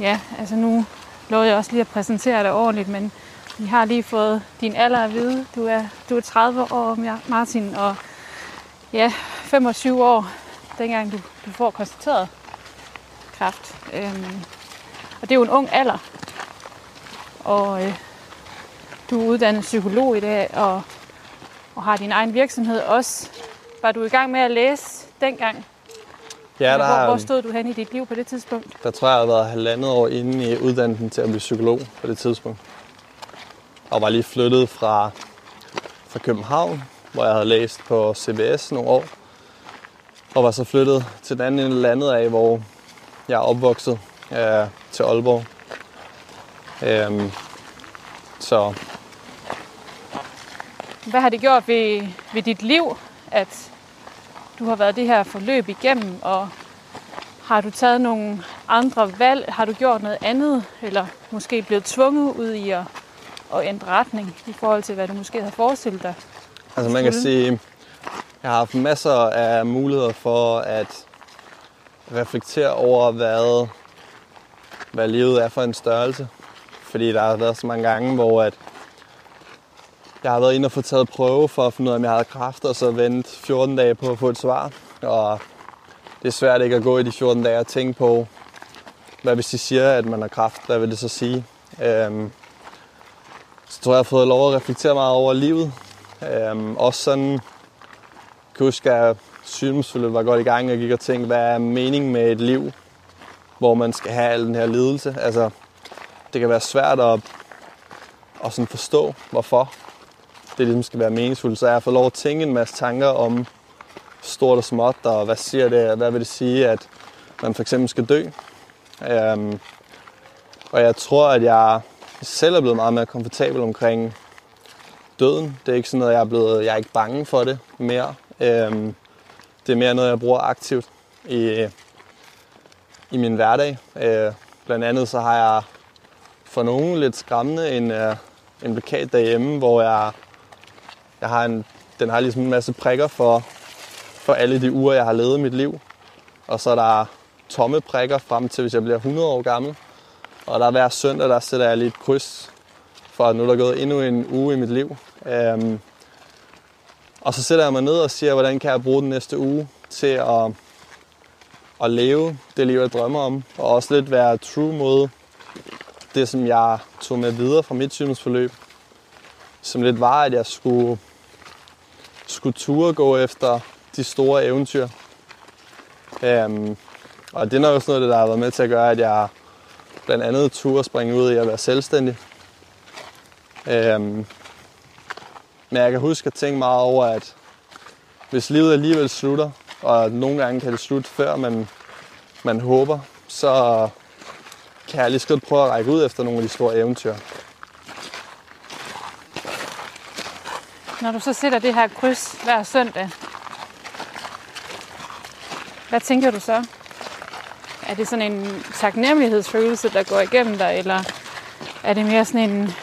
ja, altså nu lovede jeg også lige at præsentere dig ordentligt, men vi har lige fået din alder at vide. Du er, du er 30 år, Martin, og ja, 25 år, dengang du, du får konstateret kræft. Øhm, og det er jo en ung alder. Og øh, du er uddannet psykolog i dag, og, og har din egen virksomhed også. Var du i gang med at læse dengang? Ja, der, hvor, hvor stod du hen i dit liv på det tidspunkt? der tror jeg, jeg har været halvandet år inde i uddannelsen til at blive psykolog på det tidspunkt. Og var lige flyttet fra, fra København, hvor jeg havde læst på CBS nogle år. Og var så flyttet til den anden landet af, hvor jeg er opvokset øh, til Aalborg. Øhm, så Hvad har det gjort ved, ved dit liv, at du har været det her forløb igennem, og har du taget nogle andre valg? Har du gjort noget andet, eller måske blevet tvunget ud i at, at ændre retning i forhold til, hvad du måske havde forestillet dig? Altså man kan sige, jeg har haft masser af muligheder for at reflektere over, hvad, hvad livet er for en størrelse. Fordi der har været så mange gange, hvor at jeg har været inde og få taget prøve for at finde ud af, om jeg havde kræft, og så vente 14 dage på at få et svar. Og det er svært ikke at gå i de 14 dage og tænke på, hvad hvis de siger, at man har kræft, hvad vil det så sige? Øhm, så tror jeg, jeg har fået lov at reflektere meget over livet, Øhm, også sådan, jeg kan huske, at sygdomsforløbet var godt i gang, og gik og tænkte, hvad er meningen med et liv, hvor man skal have al den her lidelse? Altså, det kan være svært at, at sådan forstå, hvorfor det ligesom skal være meningsfuldt. Så er at få lov at tænke en masse tanker om stort og småt, og hvad siger det, hvad vil det sige, at man for eksempel skal dø. Øhm, og jeg tror, at jeg selv er blevet meget mere komfortabel omkring døden. Det er ikke sådan noget, jeg er blevet, jeg er ikke bange for det mere. Øhm, det er mere noget, jeg bruger aktivt i, i min hverdag. Øh, blandt andet så har jeg for nogen lidt skræmmende en, øh, en plakat derhjemme, hvor jeg, jeg har en, den har ligesom en masse prikker for, for alle de uger, jeg har levet mit liv. Og så er der tomme prikker frem til, hvis jeg bliver 100 år gammel. Og der hver søndag, der sætter jeg lige et kryds for at nu er der gået endnu en uge i mit liv. Øhm, og så sætter jeg mig ned og siger, hvordan kan jeg bruge den næste uge til at, at leve det liv, jeg drømmer om. Og også lidt være true mod det, som jeg tog med videre fra mit sygdomsforløb, som lidt var, at jeg skulle, skulle ture gå efter de store eventyr. Øhm, og det er nok også noget, der har været med til at gøre, at jeg blandt andet turde springe ud i at være selvstændig. Øhm, men jeg kan huske at tænke meget over, at hvis livet alligevel slutter, og nogle gange kan det slutte før man, man håber, så kan jeg lige så godt prøve at række ud efter nogle af de store eventyr. Når du så sætter det her kryds hver søndag, hvad tænker du så? Er det sådan en taknemmelighedsfølelse, der går igennem dig, eller er det mere sådan en,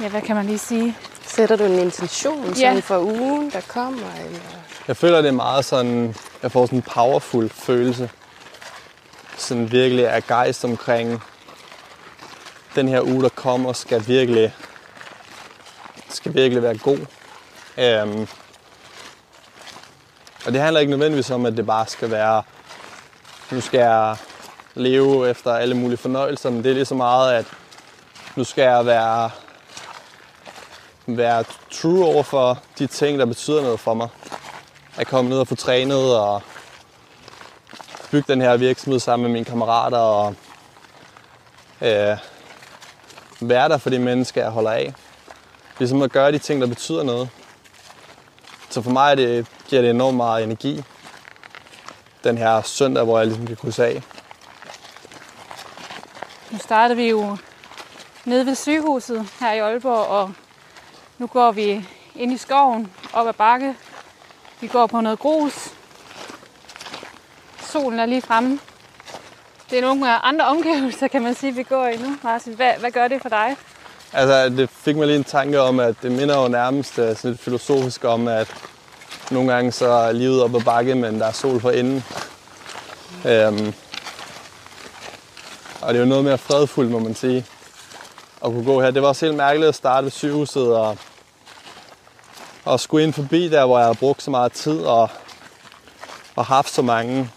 ja, hvad kan man lige sige? Sætter du en intention Ja. sådan for ugen, der kommer? Eller? Jeg føler, det er meget sådan, jeg får sådan en powerful følelse. Sådan virkelig er gejst omkring den her uge, der kommer, skal virkelig, skal virkelig være god. Øhm, og det handler ikke nødvendigvis om, at det bare skal være, nu skal jeg leve efter alle mulige fornøjelser, men det er lige så meget, at nu skal jeg være, være true over for de ting, der betyder noget for mig at komme ned og få trænet og bygge den her virksomhed sammen med mine kammerater og øh, være der for de mennesker, jeg holder af. Ligesom at gøre de ting, der betyder noget. Så for mig er det, giver det enormt meget energi. Den her søndag, hvor jeg ligesom kan krydse af. Nu starter vi jo nede ved sygehuset her i Aalborg, og nu går vi ind i skoven, op ad bakke. Vi går på noget grus. Solen er lige fremme. Det er nogle andre omgivelser, kan man sige, vi går i nu. Martin, hvad, hvad gør det for dig? Altså, det fik mig lige en tanke om, at det minder jo nærmest øh, sådan lidt filosofisk om, at nogle gange så er livet op ad bakke, men der er sol for enden. Øhm, og det er jo noget mere fredfuldt, må man sige, at kunne gå her. Det var også helt mærkeligt at starte ved sygehuset og, og skulle ind forbi der, hvor jeg har brugt så meget tid og, og haft så mange,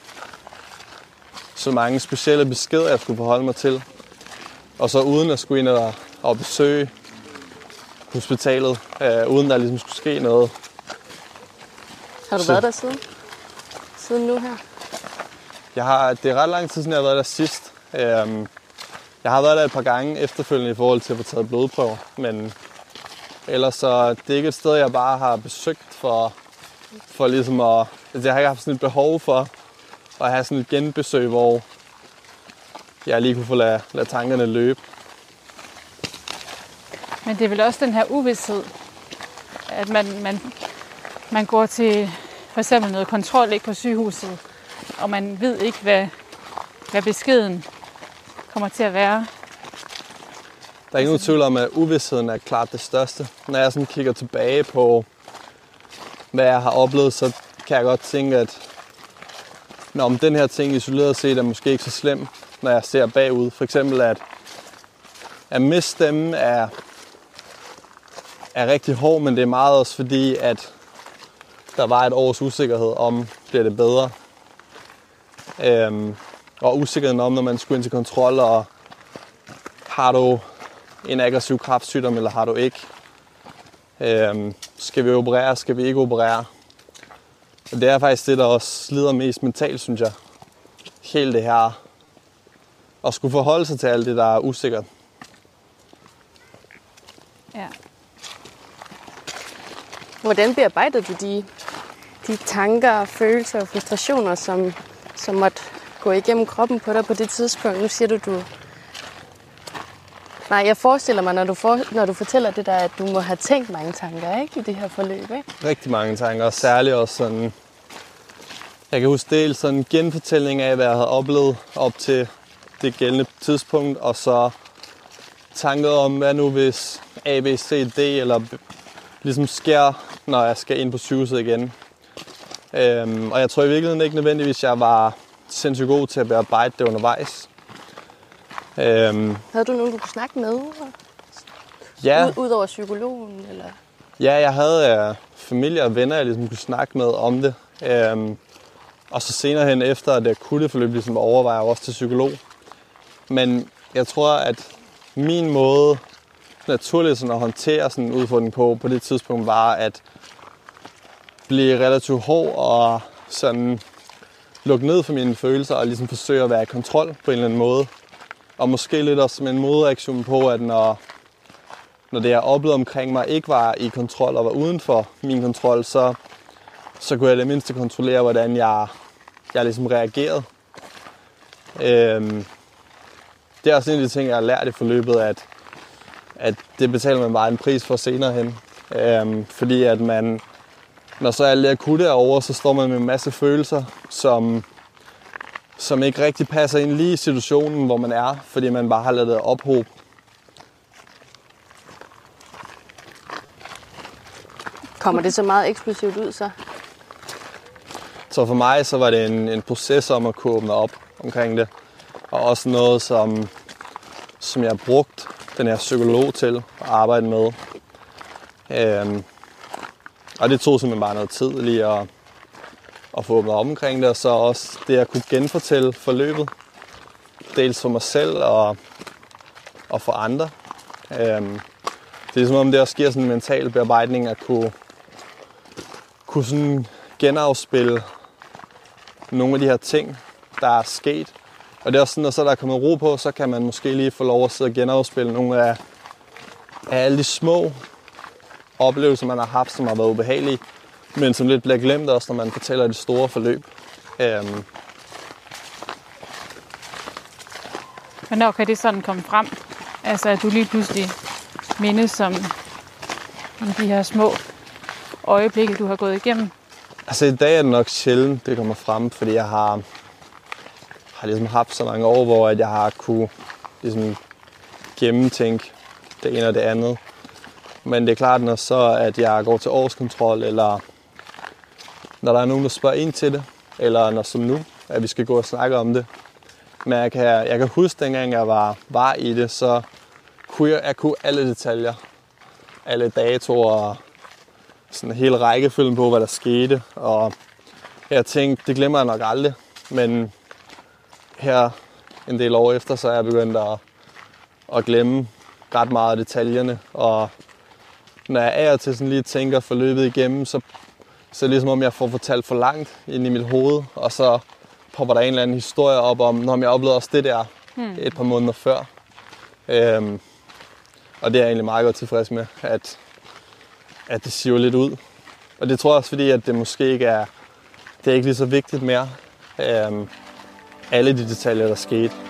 så mange specielle beskeder, jeg skulle forholde mig til. Og så uden at skulle ind og, og besøge hospitalet, øh, uden der ligesom skulle ske noget. Har du Så- været der siden? Siden nu her? Jeg har, det er ret lang tid siden, jeg har været der sidst. Øhm, jeg har været der et par gange efterfølgende i forhold til at få taget blodprøver, men ellers så det er ikke et sted, jeg bare har besøgt for, for ligesom at... Altså, jeg har ikke haft sådan et behov for at have sådan et genbesøg, hvor jeg lige kunne få lade, lade tankerne løbe. Men det er vel også den her uvidshed, at man, man, man går til for eksempel noget kontrol ikke på sygehuset, og man ved ikke, hvad, hvad beskeden kommer til at være. Der er ikke nogen tvivl om, at uvidsheden er klart det største. Når jeg sådan kigger tilbage på, hvad jeg har oplevet, så kan jeg godt tænke, at når om den her ting isoleret set er måske ikke så slem, når jeg ser bagud. For eksempel, at, at miste stemmen er, er rigtig hård, men det er meget også fordi, at der var et års usikkerhed om, bliver det bedre. Øhm, og usikkerheden om, når man skulle ind til kontrol, og har du en aggressiv kraftsygdom, eller har du ikke? Øhm, skal vi operere, skal vi ikke operere? Og det er faktisk det, der også slider mest mentalt, synes jeg. Helt det her Og skulle forholde sig til alt det, der er usikkert. Ja. Hvordan bearbejdede du de, de tanker, følelser og frustrationer, som, som måtte gå igennem kroppen på dig på det tidspunkt? Nu siger du, du... Nej, jeg forestiller mig, når du, for, når du fortæller det der, at du må have tænkt mange tanker ikke, i det her forløb. Ikke? Rigtig mange tanker, og særligt også sådan... Jeg kan huske dels sådan en genfortælling af, hvad jeg havde oplevet op til det gældende tidspunkt, og så tanker om, hvad nu hvis A, B, C, D, eller ligesom sker, når jeg skal ind på sygehuset igen. Øhm, og jeg tror i virkeligheden ikke nødvendigvis, at jeg var sindssygt god til at bearbejde det undervejs. Øhm, Havde du nogen, du kunne snakke med? ja, Ud, Udover psykologen? Eller? Ja, jeg havde øh, familie og venner, jeg ligesom kunne snakke med om det. Øhm, og så senere hen efter det akutte forløb ligesom overvejer jeg også til psykolog. Men jeg tror, at min måde naturligt sådan at håndtere sådan en udfordring på, på det tidspunkt var at blive relativt hård og sådan lukke ned for mine følelser og ligesom forsøge at være i kontrol på en eller anden måde. Og måske lidt også som en modreaktion på, at når, når det jeg oplevede omkring mig ikke var i kontrol og var uden for min kontrol, så, så kunne jeg det mindste kontrollere, hvordan jeg, jeg ligesom reagerede. Øhm, det er også en af de ting, jeg har lært i forløbet, at, at det betaler man bare en pris for senere hen. Øhm, fordi at man, når så alt det akutte er over, så står man med en masse følelser, som, som ikke rigtig passer ind lige i situationen, hvor man er, fordi man bare har lavet det ophop. Kommer det så meget eksplosivt ud så? Så for mig så var det en, en proces om at kunne åbne op omkring det. Og også noget, som, som jeg har brugt den her psykolog til at arbejde med. Øhm, og det tog simpelthen bare noget tid lige at, at få åbnet op omkring det, og så også det at kunne genfortælle forløbet. Dels for mig selv og, og for andre. Øhm, det er som om det også giver sådan en mental bearbejdning at kunne, kunne sådan genafspille nogle af de her ting, der er sket. Og det er også sådan, at så der er kommet ro på, så kan man måske lige få lov at sidde og genafspille nogle af, af alle de små oplevelser, man har haft, som har været ubehagelige, men som lidt bliver glemt også, når man fortæller det store forløb. Øhm, Hvornår kan det sådan komme frem? Altså, at du lige pludselig mindes om, om de her små øjeblikke, du har gået igennem. altså i dag er det nok sjældent, det kommer frem, fordi jeg har, har ligesom haft så mange år, hvor jeg har kunne ligesom gennemtænke det ene og det andet. Men det er klart, når så at jeg går til årskontrol, eller når der er nogen, der spørger ind til det, eller når som nu, at vi skal gå og snakke om det. Men jeg kan, jeg kan huske, dengang jeg var, var i det, så kunne jeg, jeg kunne alle detaljer. Alle datoer og sådan en hel rækkefølgen på, hvad der skete. Og jeg tænkte, det glemmer jeg nok aldrig. Men her en del år efter, så er jeg begyndt at, at glemme ret meget af detaljerne. Og når jeg er til sådan lige tænker forløbet igennem, så, så er det ligesom om, jeg får fortalt for langt ind i mit hoved. Og så popper der en eller anden historie op om, når jeg oplevede også det der hmm. et par måneder før. Øhm, og det er jeg egentlig meget godt tilfreds med, at, at det siver lidt ud. Og det tror jeg også, fordi at det måske ikke er, det er ikke lige så vigtigt mere. Øhm, alle de detaljer, der skete.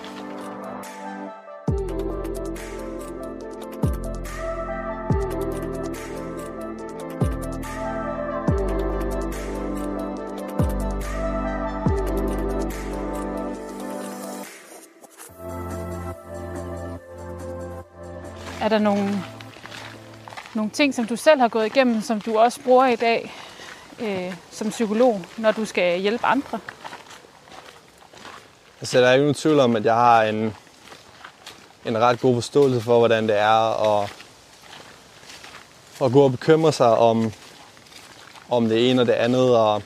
Der nogle, nogle ting, som du selv har gået igennem, som du også bruger i dag øh, som psykolog, når du skal hjælpe andre? Altså, der er ikke nogen tvivl om, at jeg har en, en ret god forståelse for, hvordan det er at, at gå og bekymre sig om, om det ene og det andet, og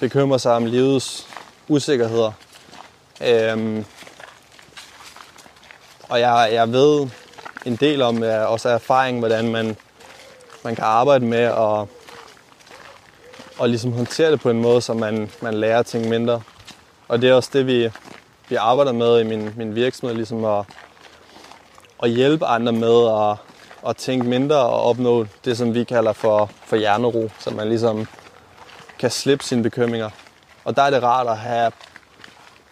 bekymre sig om livets usikkerheder. Øhm, og jeg, jeg ved en del om, ja, også erfaring, hvordan man, man kan arbejde med at og ligesom håndtere det på en måde, så man, man lærer ting mindre. Og det er også det, vi, vi arbejder med i min, min virksomhed, ligesom at, at hjælpe andre med at, at tænke mindre og opnå det, som vi kalder for, for hjernero, så man ligesom kan slippe sine bekymringer. Og der er det rart at have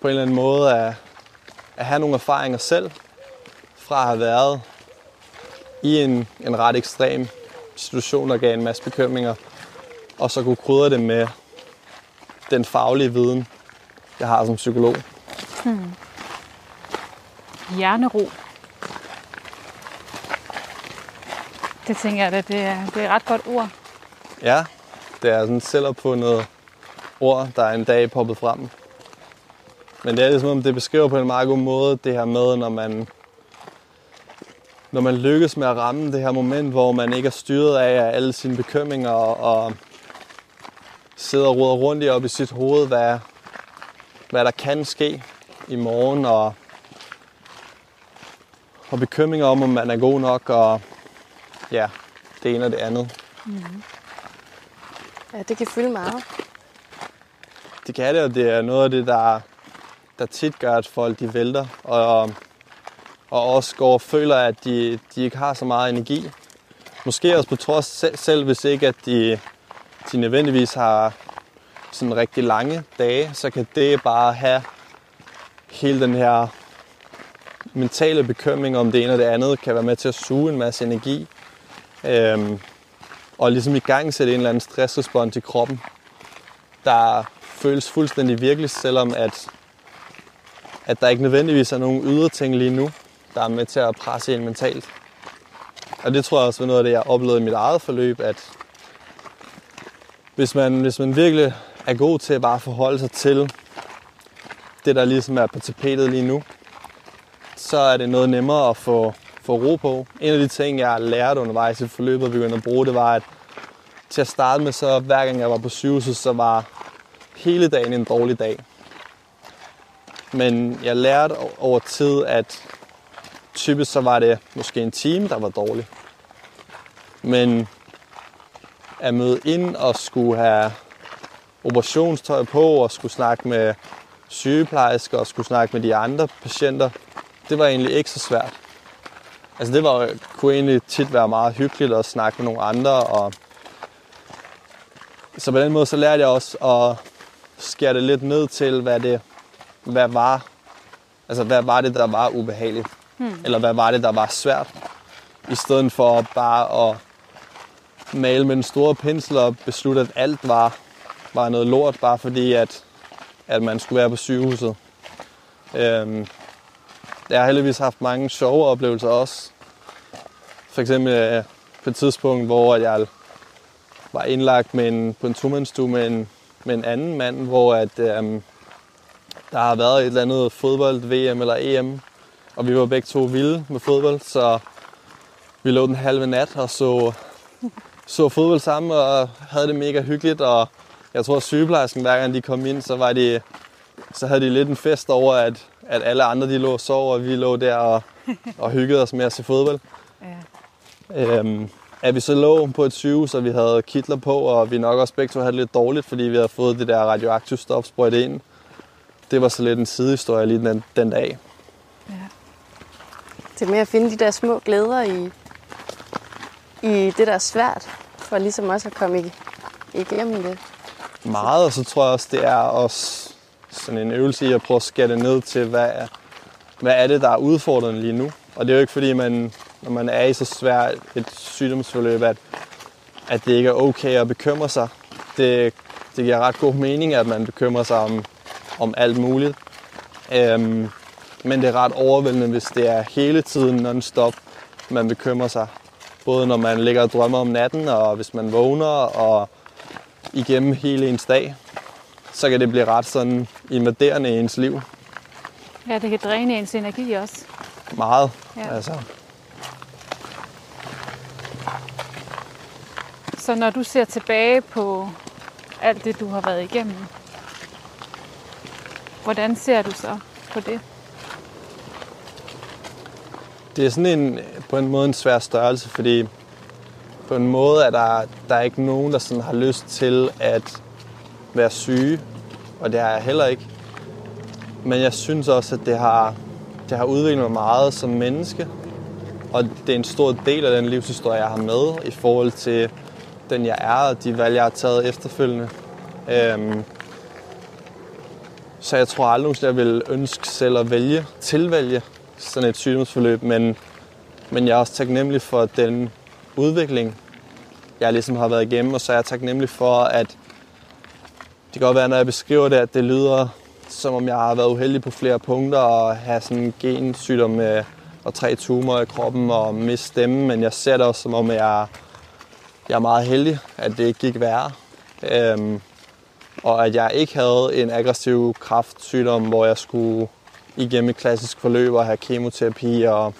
på en eller anden måde at, at have nogle erfaringer selv fra at have været i en, en ret ekstrem situation, der gav en masse bekymringer, og så kunne krydre det med den faglige viden, jeg har som psykolog. Hjernero. Det tænker jeg, at det er, det er et ret godt ord. Ja, det er sådan et selvopfundet ord, der er en dag poppet frem. Men det er ligesom om, det beskriver på en meget god måde det her med, når man, når man lykkes med at ramme det her moment, hvor man ikke er styret af alle sine bekymringer og, sidder og ruder rundt i op i sit hoved, hvad, hvad der kan ske i morgen, og og bekymringer om, om man er god nok, og ja, det ene og det andet. Ja, det kan fylde meget. Det kan det, og det er noget af det, der, der tit gør, at folk de vælter, og, og også går og føler, at de, de ikke har så meget energi. Måske også på trods selv, selv hvis ikke, at de, de nødvendigvis har sådan rigtig lange dage, så kan det bare have hele den her mentale bekymring om det ene og det andet, kan være med til at suge en masse energi. Øhm, og ligesom i gang sætte en eller anden stressrespons i kroppen, der føles fuldstændig virkelig, selvom at, at der ikke nødvendigvis er nogen ydre ting lige nu, der er med til at presse en mentalt. Og det tror jeg også var noget af det, jeg oplevede i mit eget forløb, at hvis man, hvis man virkelig er god til at bare forholde sig til det, der ligesom er på tapetet lige nu, så er det noget nemmere at få, få ro på. En af de ting, jeg lærte undervejs i forløbet og begyndte at bruge, det var, at til at starte med, så hver gang jeg var på sygehuset, så var hele dagen en dårlig dag. Men jeg lærte over tid, at typisk så var det måske en time, der var dårlig. Men at møde ind og skulle have operationstøj på og skulle snakke med sygeplejersker og skulle snakke med de andre patienter, det var egentlig ikke så svært. Altså det var, kunne egentlig tit være meget hyggeligt at snakke med nogle andre. Og så på den måde så lærte jeg også at skære det lidt ned til, hvad det hvad var. Altså hvad var det, der var ubehageligt? Hmm. Eller hvad var det, der var svært? I stedet for bare at male med en store pensel og beslutte, at alt var, var noget lort, bare fordi at, at man skulle være på sygehuset. Øhm, jeg har heldigvis haft mange sjove oplevelser også. For eksempel øh, på et tidspunkt, hvor jeg var indlagt med en, på en tomandstue med en, med en anden mand, hvor at, øhm, der har været et eller andet fodbold, VM eller EM, og vi var begge to vilde med fodbold, så vi lå den halve nat og så, så fodbold sammen og havde det mega hyggeligt, og jeg tror, at sygeplejersken, hver gang de kom ind, så, var de, så havde de lidt en fest over, at, at alle andre de lå og sov, og vi lå der og, og hyggede os med at se fodbold. Ja. Øhm, at vi så lå på et sygehus, og vi havde kitler på, og vi nok også begge to havde det lidt dårligt, fordi vi havde fået det der radioaktive stof sprøjtet ind. Det var så lidt en sidehistorie lige den, den dag. ja. Det med at finde de der små glæder i, i det, der er svært, for ligesom også at komme igennem det. Meget, og så tror jeg også, det er også sådan en øvelse i at prøve at skære det ned til, hvad er, hvad er det, der er udfordrende lige nu. Og det er jo ikke fordi, man, når man er i så svært et sygdomsforløb, at, at det ikke er okay at bekymre sig. Det, det giver ret god mening, at man bekymrer sig om, om alt muligt. Øhm, men det er ret overvældende, hvis det er hele tiden non-stop, man bekymrer sig. Både når man ligger og drømmer om natten, og hvis man vågner, og igennem hele ens dag, så kan det blive ret sådan invaderende i ens liv. ja, det kan dræne ens energi også. Meget. Ja. Altså, Så når du ser tilbage på alt det, du har været igennem, hvordan ser du så på det? Det er sådan en, på en måde en svær størrelse, fordi på en måde er der, der er ikke nogen, der sådan har lyst til at være syge, og det har jeg heller ikke. Men jeg synes også, at det har, det har udviklet mig meget som menneske, og det er en stor del af den livshistorie, jeg har med i forhold til den, jeg er, og de valg, jeg har taget efterfølgende. Øhm, så jeg tror aldrig, nogensinde, jeg vil ønske selv at vælge, tilvælge sådan et sygdomsforløb, men, men jeg er også taknemmelig for den udvikling, jeg ligesom har været igennem, og så er jeg taknemmelig for, at det kan godt være, når jeg beskriver det, at det lyder som om jeg har været uheldig på flere punkter og have sådan en gensygdom med og tre tumorer i kroppen og miste stemme, men jeg ser det også som om, jeg, jeg er meget heldig, at det ikke gik værre. Øhm, og at jeg ikke havde en aggressiv kraftsygdom, hvor jeg skulle igennem et klassisk forløb og have kemoterapi og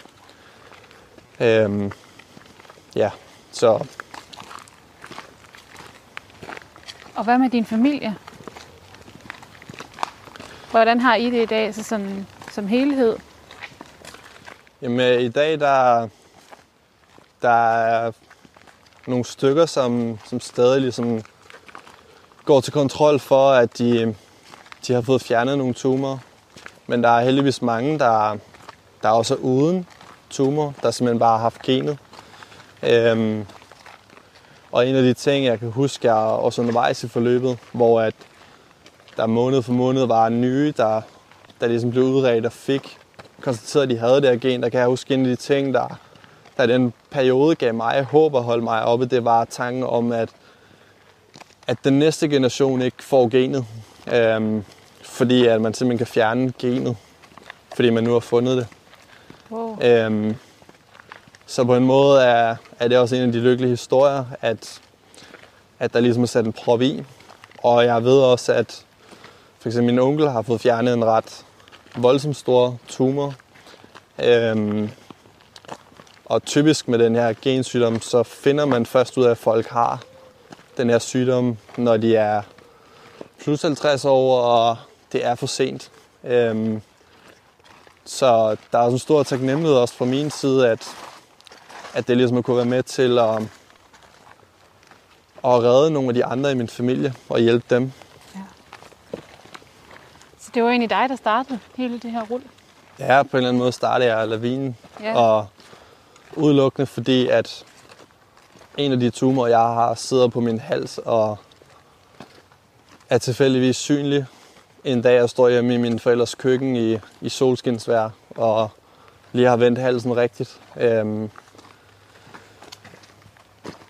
øhm, ja, så Og hvad med din familie? Hvordan har I det i dag så sådan, som helhed? Jamen, i dag der, der er nogle stykker, som, som stadig ligesom går til kontrol for, at de, de har fået fjernet nogle tumor. Men der er heldigvis mange, der, der er også uden tumor, der simpelthen bare har haft genet. Øhm, og en af de ting, jeg kan huske, er også undervejs i forløbet, hvor at der måned for måned var nye, der, der ligesom blev udredt og fik konstateret, at de havde det her gen. Der kan jeg huske en af de ting, der, der den periode gav mig håb at holde mig oppe, det var tanken om, at, at den næste generation ikke får genet. Øhm, fordi at man simpelthen kan fjerne genet, fordi man nu har fundet det. Wow. Øhm, så på en måde er, er det også en af de lykkelige historier, at, at der ligesom er sat en prop i. Og jeg ved også, at for eksempel min onkel har fået fjernet en ret voldsomt stor tumor. Øhm, og typisk med den her gensygdom, så finder man først ud af, at folk har den her sygdom, når de er plus 50 år, og det er for sent. Øhm, så der er en stor taknemmelighed også fra min side, at, at det ligesom kunne være med til at, at redde nogle af de andre i min familie og hjælpe dem. Så det var egentlig dig, der startede hele det her rull. Ja, på en eller anden måde startede jeg lavinen, Ja. og udelukkende fordi, at en af de tumorer, jeg har, sidder på min hals og er tilfældigvis synlig. En dag jeg står hjemme i min forældres køkken i, i solskinsvær og lige har vendt halsen rigtigt. Øhm,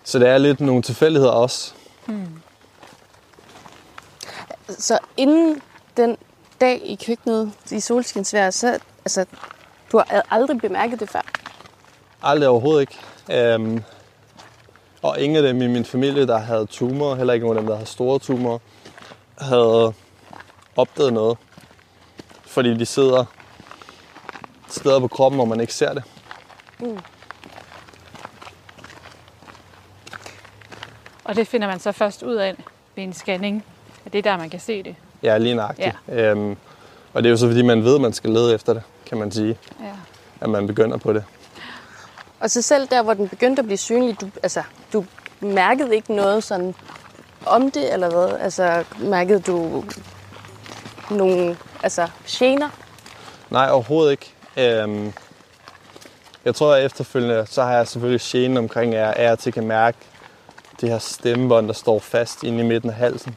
så det er lidt nogle tilfældigheder også. Så inden den dag i køkkenet i solskinsvær, så altså, du har aldrig bemærket det før. Aldrig overhovedet ikke. Øhm, og ingen af dem i min familie, der havde tumor, heller ikke nogen af dem, der havde store tumorer, havde opdaget noget. Fordi de sidder steder på kroppen, hvor man ikke ser det. Og det finder man så først ud af ved en scanning. Og det er der, man kan se det. Ja, lige nøjagtigt. Ja. Øhm, og det er jo så, fordi man ved, at man skal lede efter det, kan man sige. Ja. At man begynder på det. Og så selv der, hvor den begyndte at blive synlig, du, altså, du mærkede ikke noget sådan om det, eller hvad? Altså, mærkede du nogle altså, gener? Nej, overhovedet ikke. Øhm, jeg tror, at efterfølgende, så har jeg selvfølgelig genen omkring, at jeg er til kan mærke det her stemmebånd, der står fast inde i midten af halsen.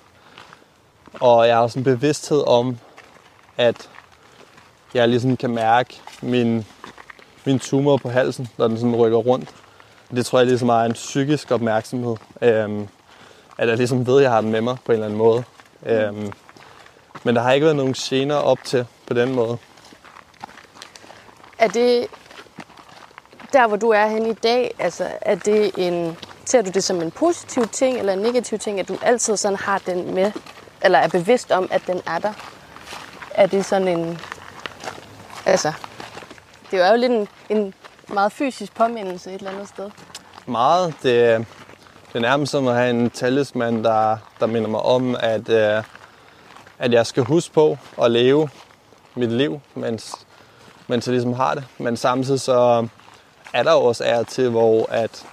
Og jeg har også en bevidsthed om, at jeg ligesom kan mærke min, min tumor på halsen, når den sådan rykker rundt. Det tror jeg ligesom er en psykisk opmærksomhed. Øhm, at jeg ligesom ved, at jeg har den med mig på en eller anden måde. Øhm, men der har ikke været nogen gener op til på den måde. Er det der, hvor du er henne i dag, altså, er det en, ser du det som en positiv ting eller en negativ ting, at du altid sådan har den med, eller er bevidst om, at den er der? Er det sådan en, altså, det er jo lidt en, en meget fysisk påmindelse et eller andet sted. meget. Det, det er nærmest som at have en talisman, der, der minder mig om, at, øh, at jeg skal huske på at leve mit liv, mens, mens jeg ligesom har det. Men samtidig så er der også er til, hvor at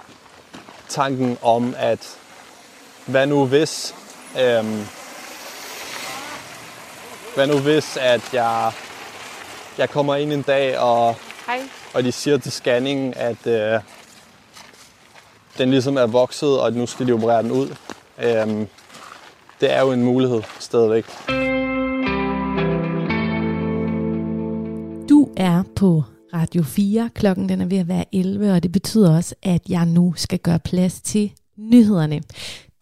tanken om, at hvad nu hvis, øhm, hvad nu hvis, at jeg, jeg kommer ind en dag, og Hej. og de siger til scanningen, at øh, den ligesom er vokset, og nu skal de operere den ud. Øhm, det er jo en mulighed stadigvæk. Du er på Radio 4. Klokken den er ved at være 11, og det betyder også, at jeg nu skal gøre plads til nyhederne.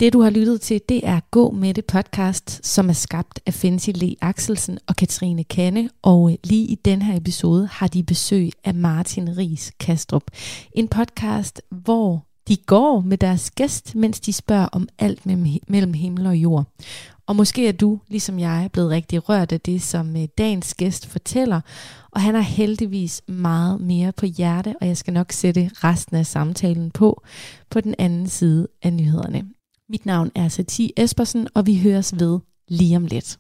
Det du har lyttet til, det er Gå med det podcast, som er skabt af Fensi Le Axelsen og Katrine Kanne. Og lige i den her episode har de besøg af Martin Ries Kastrup. En podcast, hvor de går med deres gæst, mens de spørger om alt mellem- himmel og jord. Og måske er du, ligesom jeg, blevet rigtig rørt af det, som øh, dagens gæst fortæller. Og han har heldigvis meget mere på hjerte, og jeg skal nok sætte resten af samtalen på, på den anden side af nyhederne. Mit navn er Satie Espersen, og vi høres ved lige om lidt.